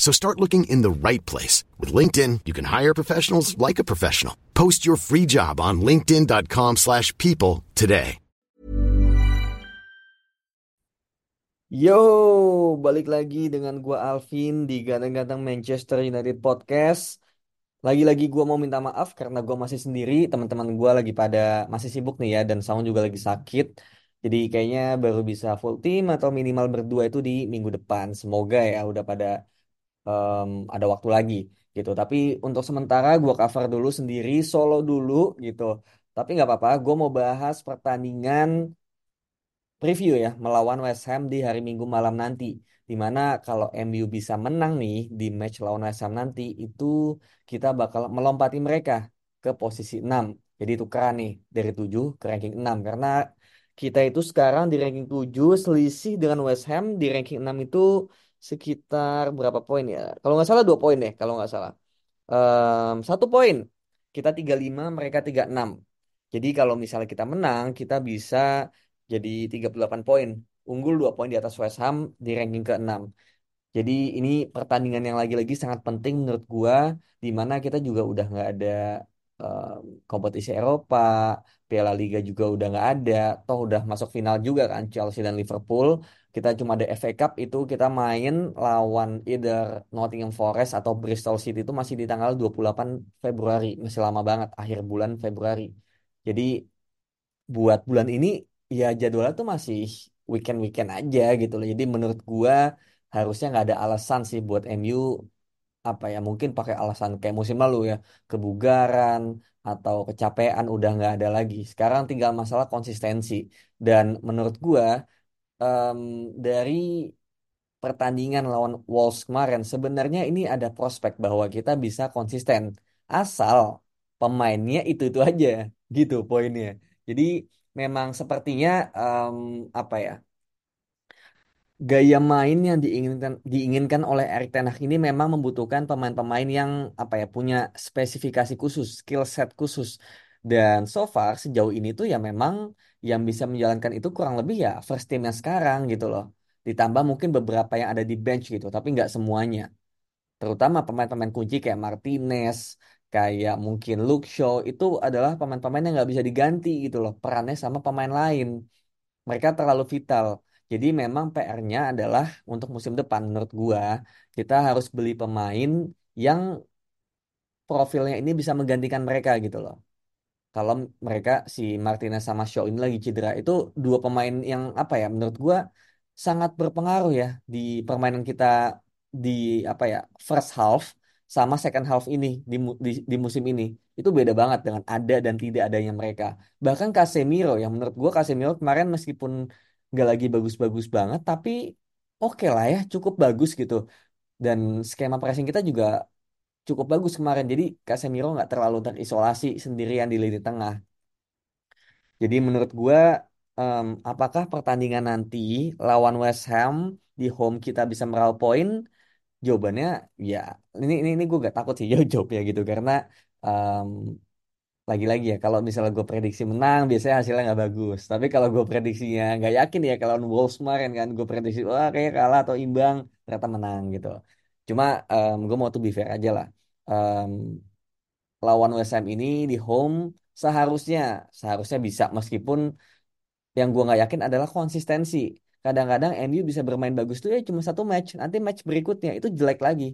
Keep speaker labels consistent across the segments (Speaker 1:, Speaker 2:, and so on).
Speaker 1: So start looking in the right place. With LinkedIn, you can hire professionals like a professional. Post your free job on linkedin.com slash people today.
Speaker 2: Yo, balik lagi dengan gua Alvin di Ganteng-Ganteng Manchester United Podcast. Lagi-lagi gua mau minta maaf karena gua masih sendiri, teman-teman gua lagi pada masih sibuk nih ya dan Saung juga lagi sakit. Jadi kayaknya baru bisa full team atau minimal berdua itu di minggu depan. Semoga ya udah pada em, ada waktu lagi gitu. Tapi untuk sementara gua cover dulu sendiri, solo dulu gitu. Tapi nggak apa-apa, gua mau bahas pertandingan preview ya melawan West Ham di hari Minggu malam nanti. Di mana kalau MU bisa menang nih di match lawan West Ham nanti itu kita bakal melompati mereka ke posisi 6. Jadi tukeran nih dari 7 ke ranking 6 karena kita itu sekarang di ranking 7 selisih dengan West Ham di ranking 6 itu sekitar berapa poin ya? Kalau nggak salah 2 poin deh kalau nggak salah. Ehm, satu poin. Kita 35, mereka 36. Jadi kalau misalnya kita menang, kita bisa jadi 38 poin. Unggul 2 poin di atas West Ham di ranking ke-6. Jadi ini pertandingan yang lagi-lagi sangat penting menurut gua di mana kita juga udah nggak ada em, kompetisi Eropa, Piala Liga juga udah nggak ada, toh udah masuk final juga kan Chelsea dan Liverpool. Kita cuma ada FA Cup itu kita main lawan either Nottingham Forest atau Bristol City itu masih di tanggal 28 Februari, masih lama banget akhir bulan Februari. Jadi buat bulan ini ya jadwalnya tuh masih weekend-weekend aja gitu loh. Jadi menurut gua harusnya nggak ada alasan sih buat MU apa ya mungkin pakai alasan kayak musim lalu ya kebugaran atau kecapean udah nggak ada lagi. Sekarang tinggal masalah konsistensi dan menurut gua em, dari pertandingan lawan Wolves kemarin sebenarnya ini ada prospek bahwa kita bisa konsisten asal pemainnya itu-itu aja gitu poinnya. Jadi memang sepertinya em, apa ya gaya main yang diinginkan diinginkan oleh Erik Ten Hag ini memang membutuhkan pemain-pemain yang apa ya punya spesifikasi khusus, skill set khusus. Dan so far sejauh ini tuh ya memang yang bisa menjalankan itu kurang lebih ya first teamnya sekarang gitu loh. Ditambah mungkin beberapa yang ada di bench gitu, tapi nggak semuanya. Terutama pemain-pemain kunci kayak Martinez, kayak mungkin Luke Shaw itu adalah pemain-pemain yang nggak bisa diganti gitu loh perannya sama pemain lain. Mereka terlalu vital. Jadi memang PR-nya adalah untuk musim depan menurut gua kita harus beli pemain yang profilnya ini bisa menggantikan mereka gitu loh. Kalau mereka si Martinez sama Shaw ini lagi cedera itu dua pemain yang apa ya menurut gua sangat berpengaruh ya di permainan kita di apa ya first half sama second half ini di, di, di musim ini itu beda banget dengan ada dan tidak adanya mereka. Bahkan Casemiro yang menurut gua Casemiro kemarin meskipun nggak lagi bagus-bagus banget tapi oke lah ya cukup bagus gitu. Dan skema pressing kita juga cukup bagus kemarin. Jadi Casemiro nggak terlalu terisolasi sendirian di lini tengah. Jadi menurut gua em, apakah pertandingan nanti lawan West Ham di home kita bisa meraup poin? Jawabannya ya ini ini, ini gue gak takut sih jawab jawabnya gitu karena Em, lagi-lagi ya kalau misalnya gue prediksi menang biasanya hasilnya nggak bagus tapi kalau gue prediksinya nggak yakin ya kalau Wolves kemarin kan gue prediksi wah kayak kalah atau imbang ternyata menang gitu cuma gue mau tuh be fair aja lah Em, lawan Ham ini di home seharusnya seharusnya bisa meskipun yang gue nggak yakin adalah konsistensi kadang-kadang MU bisa bermain bagus tuh ya cuma satu match nanti match berikutnya itu jelek lagi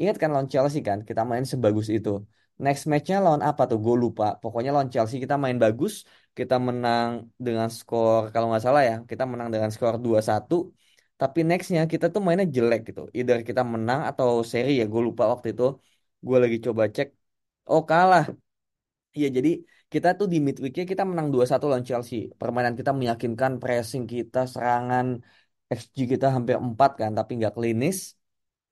Speaker 2: Ingat kan lawan Chelsea kan, kita main sebagus itu. Next matchnya lawan apa tuh? Gue lupa. Pokoknya lawan Chelsea kita main bagus, kita menang dengan skor kalau nggak salah ya, kita menang dengan skor dua satu. Tapi nextnya kita tuh mainnya jelek gitu. Either kita menang atau seri ya, gue lupa waktu itu. Gue lagi coba cek. Oh kalah. Iya jadi kita tuh di midweeknya kita menang dua satu lawan Chelsea. Permainan kita meyakinkan, pressing kita, serangan, XG kita hampir 4 kan, tapi nggak klinis.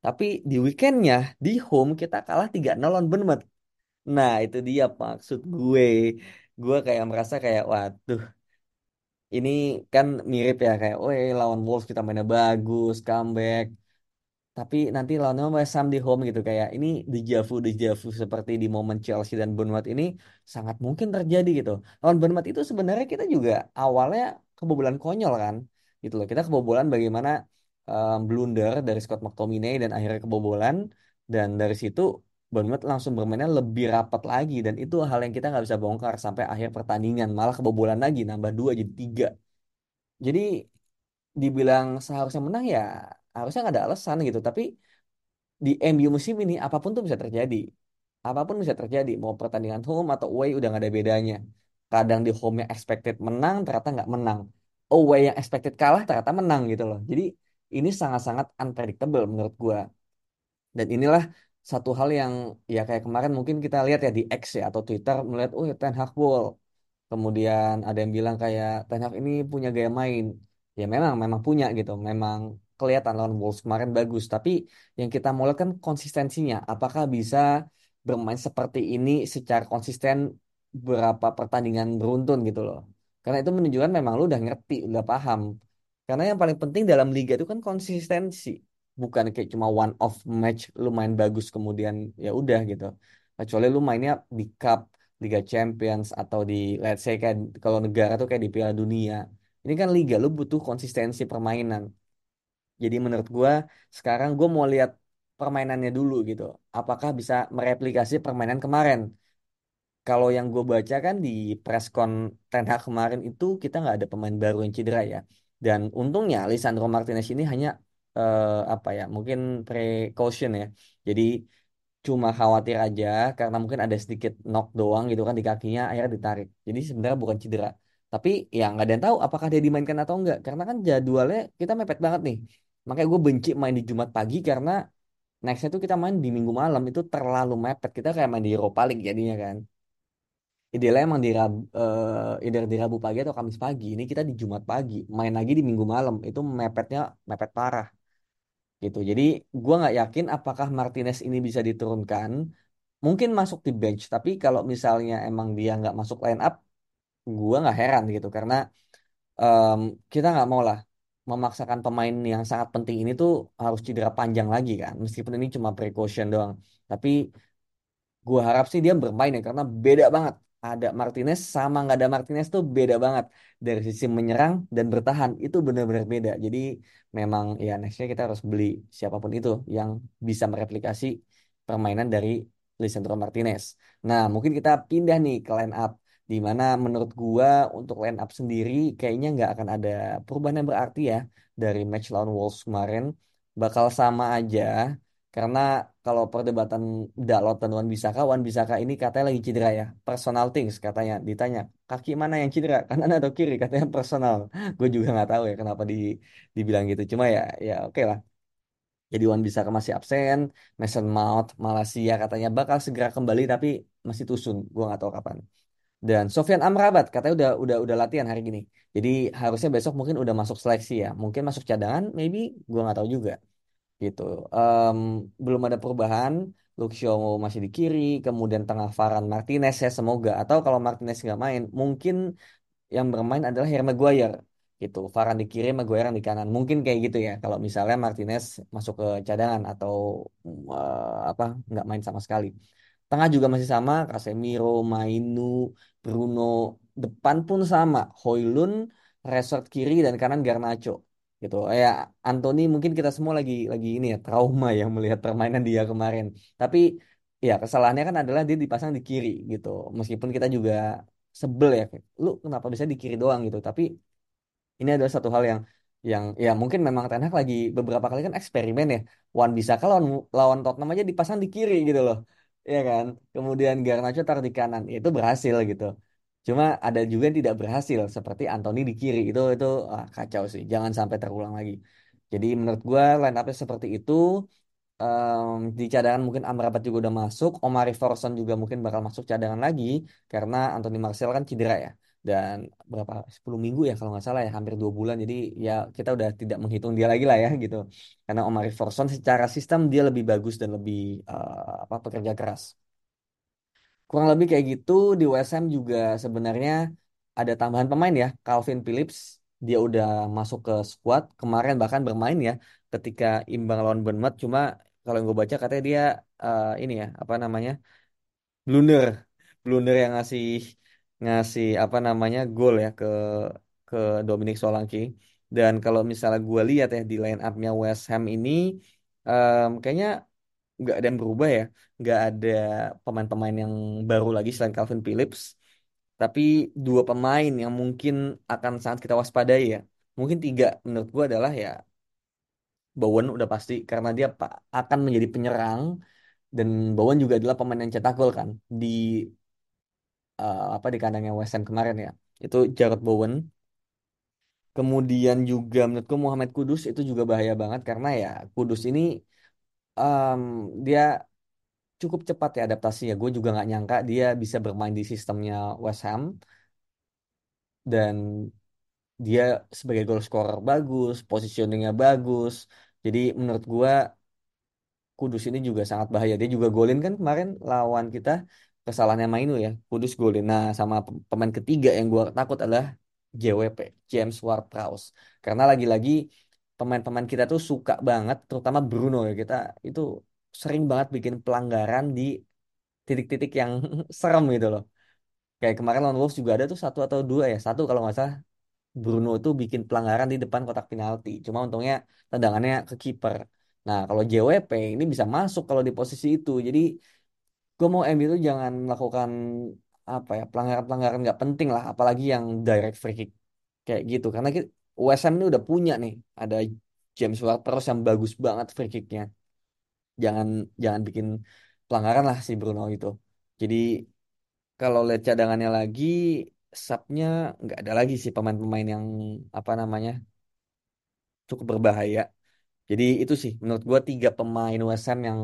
Speaker 2: Tapi di weekendnya di home kita kalah 3-0 lawan Bournemouth. Nah, itu dia maksud gue. Gue kayak merasa kayak waduh, ini kan mirip ya kayak, oh lawan Wolves kita mainnya bagus, comeback. Tapi nanti lawannya West Ham di home gitu kayak ini dejavu dejavu seperti di momen Chelsea dan Bournemouth ini sangat mungkin terjadi gitu. Lawan Bournemouth itu sebenarnya kita juga awalnya kebobolan konyol kan, gitu loh. Kita kebobolan bagaimana um, blunder dari Scott McTominay dan akhirnya kebobolan dan dari situ Bournemouth langsung bermainnya lebih rapat lagi dan itu hal yang kita nggak bisa bongkar sampai akhir pertandingan. Malah kebobolan lagi nambah dua jadi tiga. Jadi dibilang seharusnya menang ya harusnya nggak ada alasan gitu. Tapi di MU musim ini apa pun tuh bisa terjadi. Apa pun bisa terjadi mau pertandingan home atau away udah nggak ada bedanya. Kadang di home yang expected menang ternyata nggak menang. Away yang expected kalah ternyata menang gitu loh. Jadi ini sangat-sangat unpredictable menurut gua. Dan inilah satu hal yang ya kayak kemarin mungkin kita lihat ya di X ya atau Twitter melihat oh ya Ten Hag kemudian ada yang bilang kayak Ten Hag ini punya gaya main. Ya memang memang punya gitu. Memang kelihatan lawan Wolves kemarin bagus. Tapi yang kita mau kan konsistensinya. Apakah bisa bermain seperti ini secara konsisten berapa pertandingan beruntun gitu loh? Karena itu menunjukkan memang lu udah ngerti udah paham. Karena yang paling penting dalam liga itu kan konsistensi bukan kayak cuma one off match lu main bagus kemudian ya udah gitu. Kecuali lu mainnya di cup Liga Champions atau di let's say kayak kalau negara tuh kayak di Piala Dunia. Ini kan liga lu butuh konsistensi permainan. Jadi menurut gua sekarang gua mau lihat permainannya dulu gitu. Apakah bisa mereplikasi permainan kemarin? Kalau yang gue baca kan di preskon Ten Hag kemarin itu kita nggak ada pemain baru yang cedera ya. Dan untungnya Lisandro Martinez ini hanya eh, apa ya mungkin precaution ya. Jadi cuma khawatir aja karena mungkin ada sedikit knock doang gitu kan di kakinya akhirnya ditarik. Jadi sebenarnya bukan cedera. Tapi ya nggak ada yang tahu apakah dia dimainkan atau enggak karena kan jadwalnya kita mepet banget nih. Makanya gue benci main di Jumat pagi karena nextnya tuh kita main di Minggu malam itu terlalu mepet. Kita kayak main di Europa League jadinya kan idealnya emang di Rabu, eh either di Rabu pagi atau Kamis pagi. Ini kita di Jumat pagi, main lagi di Minggu malam. Itu mepetnya mepet parah gitu. Jadi gua nggak yakin apakah Martinez ini bisa diturunkan. Mungkin masuk di bench, tapi kalau misalnya emang dia nggak masuk line up, gua nggak heran gitu karena em, kita nggak mau lah memaksakan pemain yang sangat penting ini tuh harus cedera panjang lagi kan. Meskipun ini cuma precaution doang. Tapi Gua harap sih dia bermain ya karena beda banget. Ada Martinez sama nggak ada Martinez tuh beda banget dari sisi menyerang dan bertahan itu benar-benar beda. Jadi memang ya nextnya kita harus beli siapa pun itu yang bisa mereplikasi permainan dari Lisandro Martinez. Nah mungkin kita pindah nih ke line up di mana menurut gua untuk line up sendiri kayaknya nggak akan ada perubahan yang berarti ya dari match lawan Wolves kemarin bakal sama aja karena kalau perdebatan Dalot dan Wan Bisaka, Wan Bisaka ini katanya lagi cedera ya. Personal things katanya. Ditanya, kaki mana yang cedera? Kanan atau kiri? Katanya personal. Gue juga nggak tahu ya kenapa di, dibilang gitu. Cuma ya ya oke lah. Jadi Wan Bisaka masih absen. Mason Mount, Malaysia katanya bakal segera kembali tapi masih tusun. Gue nggak tahu kapan. Dan Sofyan Amrabat katanya udah udah udah latihan hari gini. Jadi harusnya besok mungkin udah masuk seleksi ya. Mungkin masuk cadangan, maybe gue nggak tahu juga gitu. Em, belum ada perubahan. Luke Shaw masih di kiri, kemudian tengah Varane Martinez ya semoga. Atau kalau Martinez nggak main, mungkin yang bermain adalah Harry Maguire gitu. Varane di kiri, Maguire yang di kanan. Mungkin kayak gitu ya. Kalau misalnya Martinez masuk ke cadangan atau eh, apa nggak main sama sekali. Tengah juga masih sama, Casemiro, Mainu, Bruno. Depan pun sama, Højlund, Rashford kiri dan kanan Garnacho. Gitu. Ya, Anthony mungkin kita semua lagi lagi ini ya trauma ya melihat permainan dia kemarin. Tapi ya kesalahannya kan adalah dia dipasang di kiri gitu. Meskipun kita juga sebel ya, lu kenapa bisa di kiri doang gitu. Tapi ini adalah satu hal yang yang ya mungkin memang Ten Hag lagi beberapa kali kan eksperimen ya. Wan bisa kalau lawan, lawan Tottenham aja dipasang di kiri gitu loh. Ya kan? Kemudian Garnacho taruh di kanan. Ya, itu berhasil gitu. Cuma ada juga yang tidak berhasil seperti Anthony di kiri. Itu itu ah, kacau sih. Jangan sampai terulang lagi. Jadi menurut gua line up seperti itu. Em, di cadangan mungkin Amrabat juga udah masuk, Omari Forson juga mungkin bakal masuk cadangan lagi karena Anthony Martial kan cedera ya. Dan berapa 10 minggu ya kalau nggak salah ya, hampir dua bulan. Jadi ya kita udah tidak menghitung dia lagi lah ya gitu. Karena Omari Forson secara sistem dia lebih bagus dan lebih eh, apa pekerja keras. Kurang lebih kayak gitu di USM juga sebenarnya ada tambahan pemain ya. Calvin Phillips dia udah masuk ke squad kemarin bahkan bermain ya ketika imbang lawan Bournemouth. Cuma kalau yang gue baca katanya dia eh, ini ya apa namanya blunder, blunder yang ngasih ngasih apa namanya gol ya ke ke Dominic Solanke. Dan kalau misalnya gue lihat ya di line up-nya West Ham ini em, kayaknya nggak ada yang berubah ya. Nggak ada pemain-pemain yang baru lagi selain Calvin Phillips. Tapi dua pemain yang mungkin akan sangat kita waspadai ya. Mungkin tiga menurut gua adalah ya Bowen udah pasti karena dia akan menjadi penyerang. Dan Bowen juga adalah pemain yang cetak gol kan di eh, apa di kandangnya West Ham kemarin ya. Itu Jarrod Bowen. Kemudian juga menurutku Muhammad Kudus itu juga bahaya banget karena ya Kudus ini em, dia cukup cepat ya adaptasinya. Gue juga nggak nyangka dia bisa bermain di sistemnya West Ham dan dia sebagai goal scorer bagus, positioningnya bagus. Jadi menurut gue Kudus ini juga sangat bahaya. Dia juga golin kan kemarin lawan kita kesalahannya Mainu ya. Kudus golin. Nah sama pe- pemain ketiga yang gue takut adalah JWP, James Ward-Prowse. Karena lagi-lagi pemain-pemain kita tuh suka banget, terutama Bruno ya kita itu sering banget bikin pelanggaran di titik-titik yang serem gitu loh. Kayak kemarin lawan Wolves juga ada tuh satu atau dua ya. Satu kalau nggak salah Bruno tuh bikin pelanggaran di depan kotak penalti. Cuma untungnya tendangannya ke kiper. Nah kalau JWP ini bisa masuk kalau di posisi itu. Jadi gue mau MU itu jangan melakukan apa ya pelanggaran-pelanggaran nggak penting lah. Apalagi yang direct free kick kayak gitu. Karena Ham ini udah punya nih. Ada James Ward-Prowse yang bagus banget free kicknya. Jangan jangan bikin pelanggaran lah si Bruno itu. Jadi kalau lihat cadangannya lagi, subnya nggak ada lagi sih pemain-pemain yang apa namanya cukup berbahaya. Jadi itu sih menurut gua tiga pemain Ham yang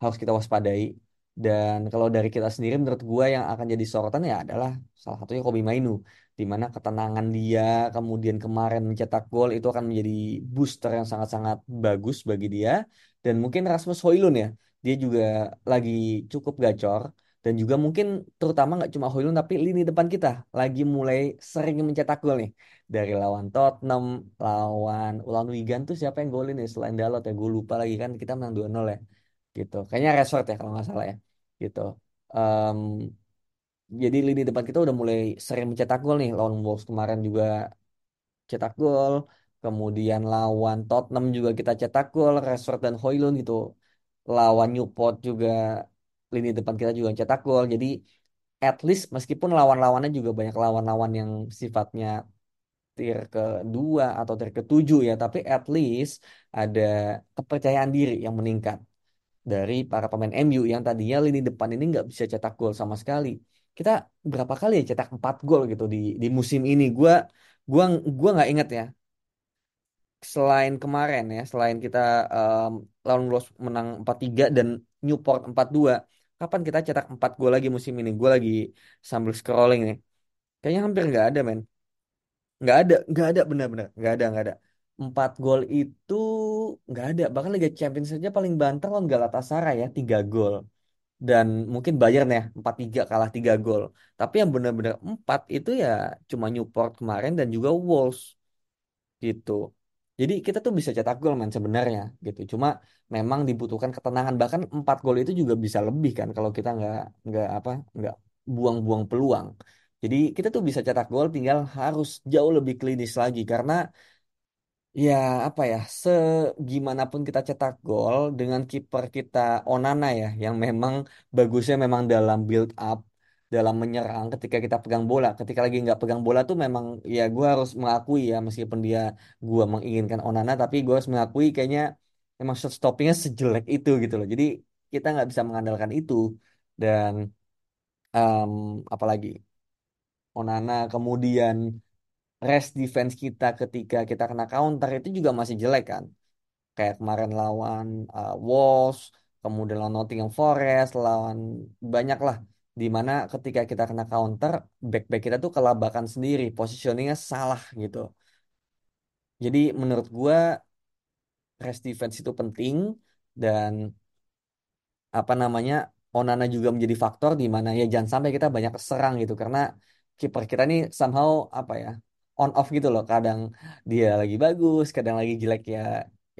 Speaker 2: harus kita waspadai. Dan kalau dari kita sendiri menurut gua yang akan jadi sorotan ya adalah salah satunya Kobe Mainu. Di mana ketenangan dia kemudian kemarin mencetak gol itu akan menjadi booster yang sangat-sangat bagus bagi dia. Dan mungkin Rasmus Højlund ya, dia juga lagi cukup gacor. Dan juga mungkin terutama nggak cuma Højlund tapi lini depan kita lagi mulai sering mencetak gol nih dari lawan Tottenham, lawan lawan Wigan tuh siapa yang golin ya selain Dalot ya gue lupa lagi kan kita menang 2-0 ya gitu. Kayaknya Rashford ya kalau nggak salah ya gitu. Em, jadi lini depan kita udah mulai sering mencetak gol nih lawan Wolves kemarin juga cetak gol. Kemudian lawan Tottenham juga kita cetak gol, Rashford dan Højlund gitu. Lawan Newport juga lini depan kita juga cetak gol. Jadi at least meskipun lawan-lawannya juga banyak lawan-lawan yang sifatnya tier kedua atau tier ketujuh ya, tapi at least ada kepercayaan diri yang meningkat dari para pemain MU yang tadinya lini depan ini nggak bisa cetak gol sama sekali. Kita berapa kali ya cetak 4 gol gitu di di musim ini? Gua gua gua nggak inget ya. Selain kemarin ya, selain kita em, lawan Wolves menang empat tiga dan Newport empat dua kapan kita cetak 4 gol lagi musim ini? Gue lagi sambil scrolling nih. Kayaknya hampir nggak ada, men. Nggak ada, nggak ada benar-benar, nggak ada, nggak ada. Empat gol itu nggak ada. Bahkan Liga Champions saja paling banter lawan Galatasaray ya, tiga gol. Dan mungkin Bayern ya, empat tiga kalah tiga gol. Tapi yang benar-benar empat itu ya cuma Newport kemarin dan juga Wolves gitu. Jadi kita tuh bisa cetak gol man sebenarnya gitu. Cuma memang dibutuhkan ketenangan. Bahkan empat gol itu juga bisa lebih kan kalau kita nggak nggak apa nggak buang-buang peluang. Jadi kita tuh bisa cetak gol, tinggal harus jauh lebih klinis lagi karena Ya, apa ya, segimanapun kita cetak gol dengan kiper kita Onana ya, yang memang bagusnya memang dalam build up, dalam menyerang ketika kita pegang bola. Ketika lagi nggak pegang bola tuh memang ya gue harus mengakui ya, meskipun dia gue menginginkan Onana, tapi gue harus mengakui kayaknya memang shot stoppingnya sejelek itu gitu loh. Jadi kita nggak bisa mengandalkan itu. Dan em, apalagi Onana kemudian rest defense kita ketika kita kena counter itu juga masih jelek kan. Kayak kemarin lawan uh, Wolves, kemudian lawan Nottingham Forest, lawan banyak lah. Di mana ketika kita kena counter, back-back kita tuh kelabakan sendiri, positioningnya salah gitu. Jadi menurut gua rest defense itu penting dan apa namanya Onana juga menjadi faktor di mana ya jangan sampai kita banyak serang gitu karena kiper kita nih somehow apa ya on off gitu loh. Kadang dia lagi bagus kadang lagi jelek ya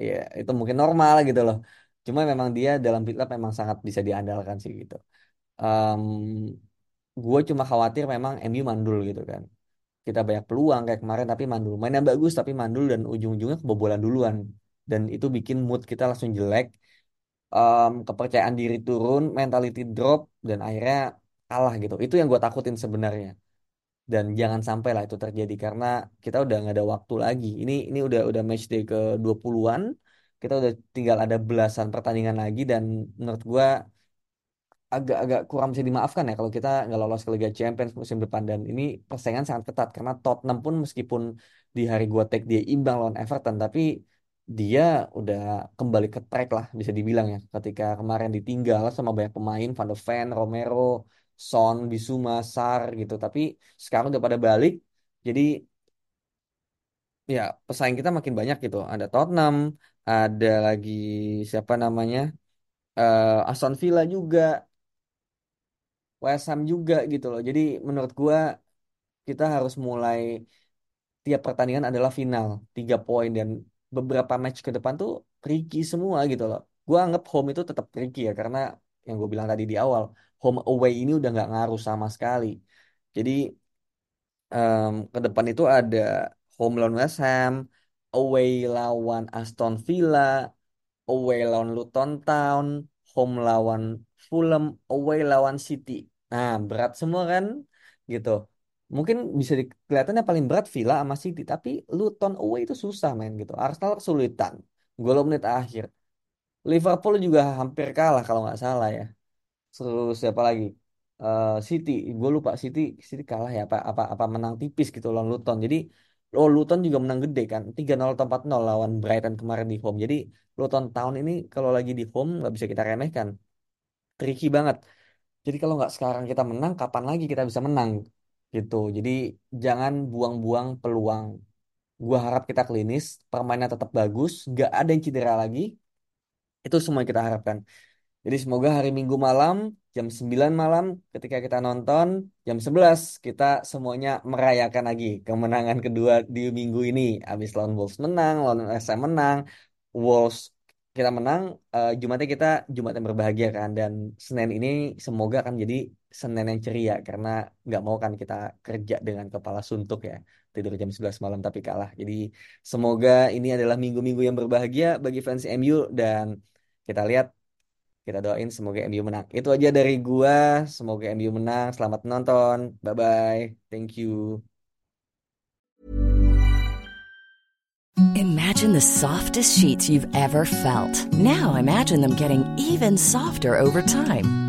Speaker 2: ya itu mungkin normal gitu loh. Cuma memang dia dalam build up memang sangat bisa diandalkan sih gitu. Um, gue cuma khawatir memang MU mandul gitu kan. Kita banyak peluang kayak kemarin tapi mandul. Mainnya bagus tapi mandul dan ujung-ujungnya kebobolan duluan. Dan itu bikin mood kita langsung jelek. Em, kepercayaan diri turun, mentality drop, dan akhirnya kalah gitu. Itu yang gue takutin sebenarnya. Dan jangan sampai lah itu terjadi karena kita udah nggak ada waktu lagi. Ini ini udah udah match day ke 20-an. Kita udah tinggal ada belasan pertandingan lagi dan menurut gue agak-agak kurang bisa dimaafkan ya kalau kita nggak lolos ke Liga Champions musim depan dan ini persaingan sangat ketat karena Tottenham pun meskipun di hari gua take dia imbang lawan Everton tapi dia udah kembali ke track lah bisa dibilang ya ketika kemarin ditinggal sama banyak pemain Van de Ven, Romero, Son, Bisuma, Sar gitu tapi sekarang udah pada balik jadi ya pesaing kita makin banyak gitu ada Tottenham ada lagi siapa namanya eh Aston Villa juga West Ham juga gitu loh. Jadi menurut gua kita harus mulai tiap pertandingan adalah final tiga poin dan beberapa match ke depan tuh tricky semua gitu loh. Gua anggap home itu tetap tricky ya karena yang gue bilang tadi di awal home away ini udah nggak ngaruh sama sekali. Jadi em, ke depan itu ada home lawan West Ham, away lawan Aston Villa, away lawan Luton Town, home lawan Fulham, away lawan City. Nah, berat semua kan gitu. Mungkin bisa kelihatannya paling berat Villa sama City, tapi Luton away itu susah main gitu. Arsenal kesulitan. Gol menit akhir. Liverpool juga hampir kalah kalau nggak salah ya. Terus siapa lagi? Eh, City, gue lupa City, City kalah ya apa apa apa menang tipis gitu lawan Luton. Jadi oh Luton juga menang gede kan, 3-0 atau 4-0 lawan Brighton kemarin di home. Jadi Luton tahun ini kalau lagi di home nggak bisa kita remehkan, tricky banget. Jadi kalau nggak sekarang kita menang, kapan lagi kita bisa menang gitu. Jadi jangan buang-buang peluang. Gua harap kita klinis, permainan tetap bagus, nggak ada yang cedera lagi. Itu semua yang kita harapkan. Jadi semoga hari Minggu malam jam 9 malam ketika kita nonton jam 11 kita semuanya merayakan lagi kemenangan kedua di minggu ini. Habis lawan Wolves menang, lawan SM menang, Wolves kita menang, eh, Jumatnya kita Jumat yang berbahagia kan dan Senin ini semoga akan jadi Senin yang ceria karena nggak mau kan kita kerja dengan kepala suntuk ya tidur jam 11 malam tapi kalah. Jadi semoga ini adalah minggu-minggu yang berbahagia bagi fans MU dan kita lihat kita doain semoga MU menang. Itu aja dari gua. Semoga MU menang. Selamat menonton. Bye bye. Thank you.
Speaker 3: Imagine the softest sheets you've ever felt. Now imagine them getting even softer over time.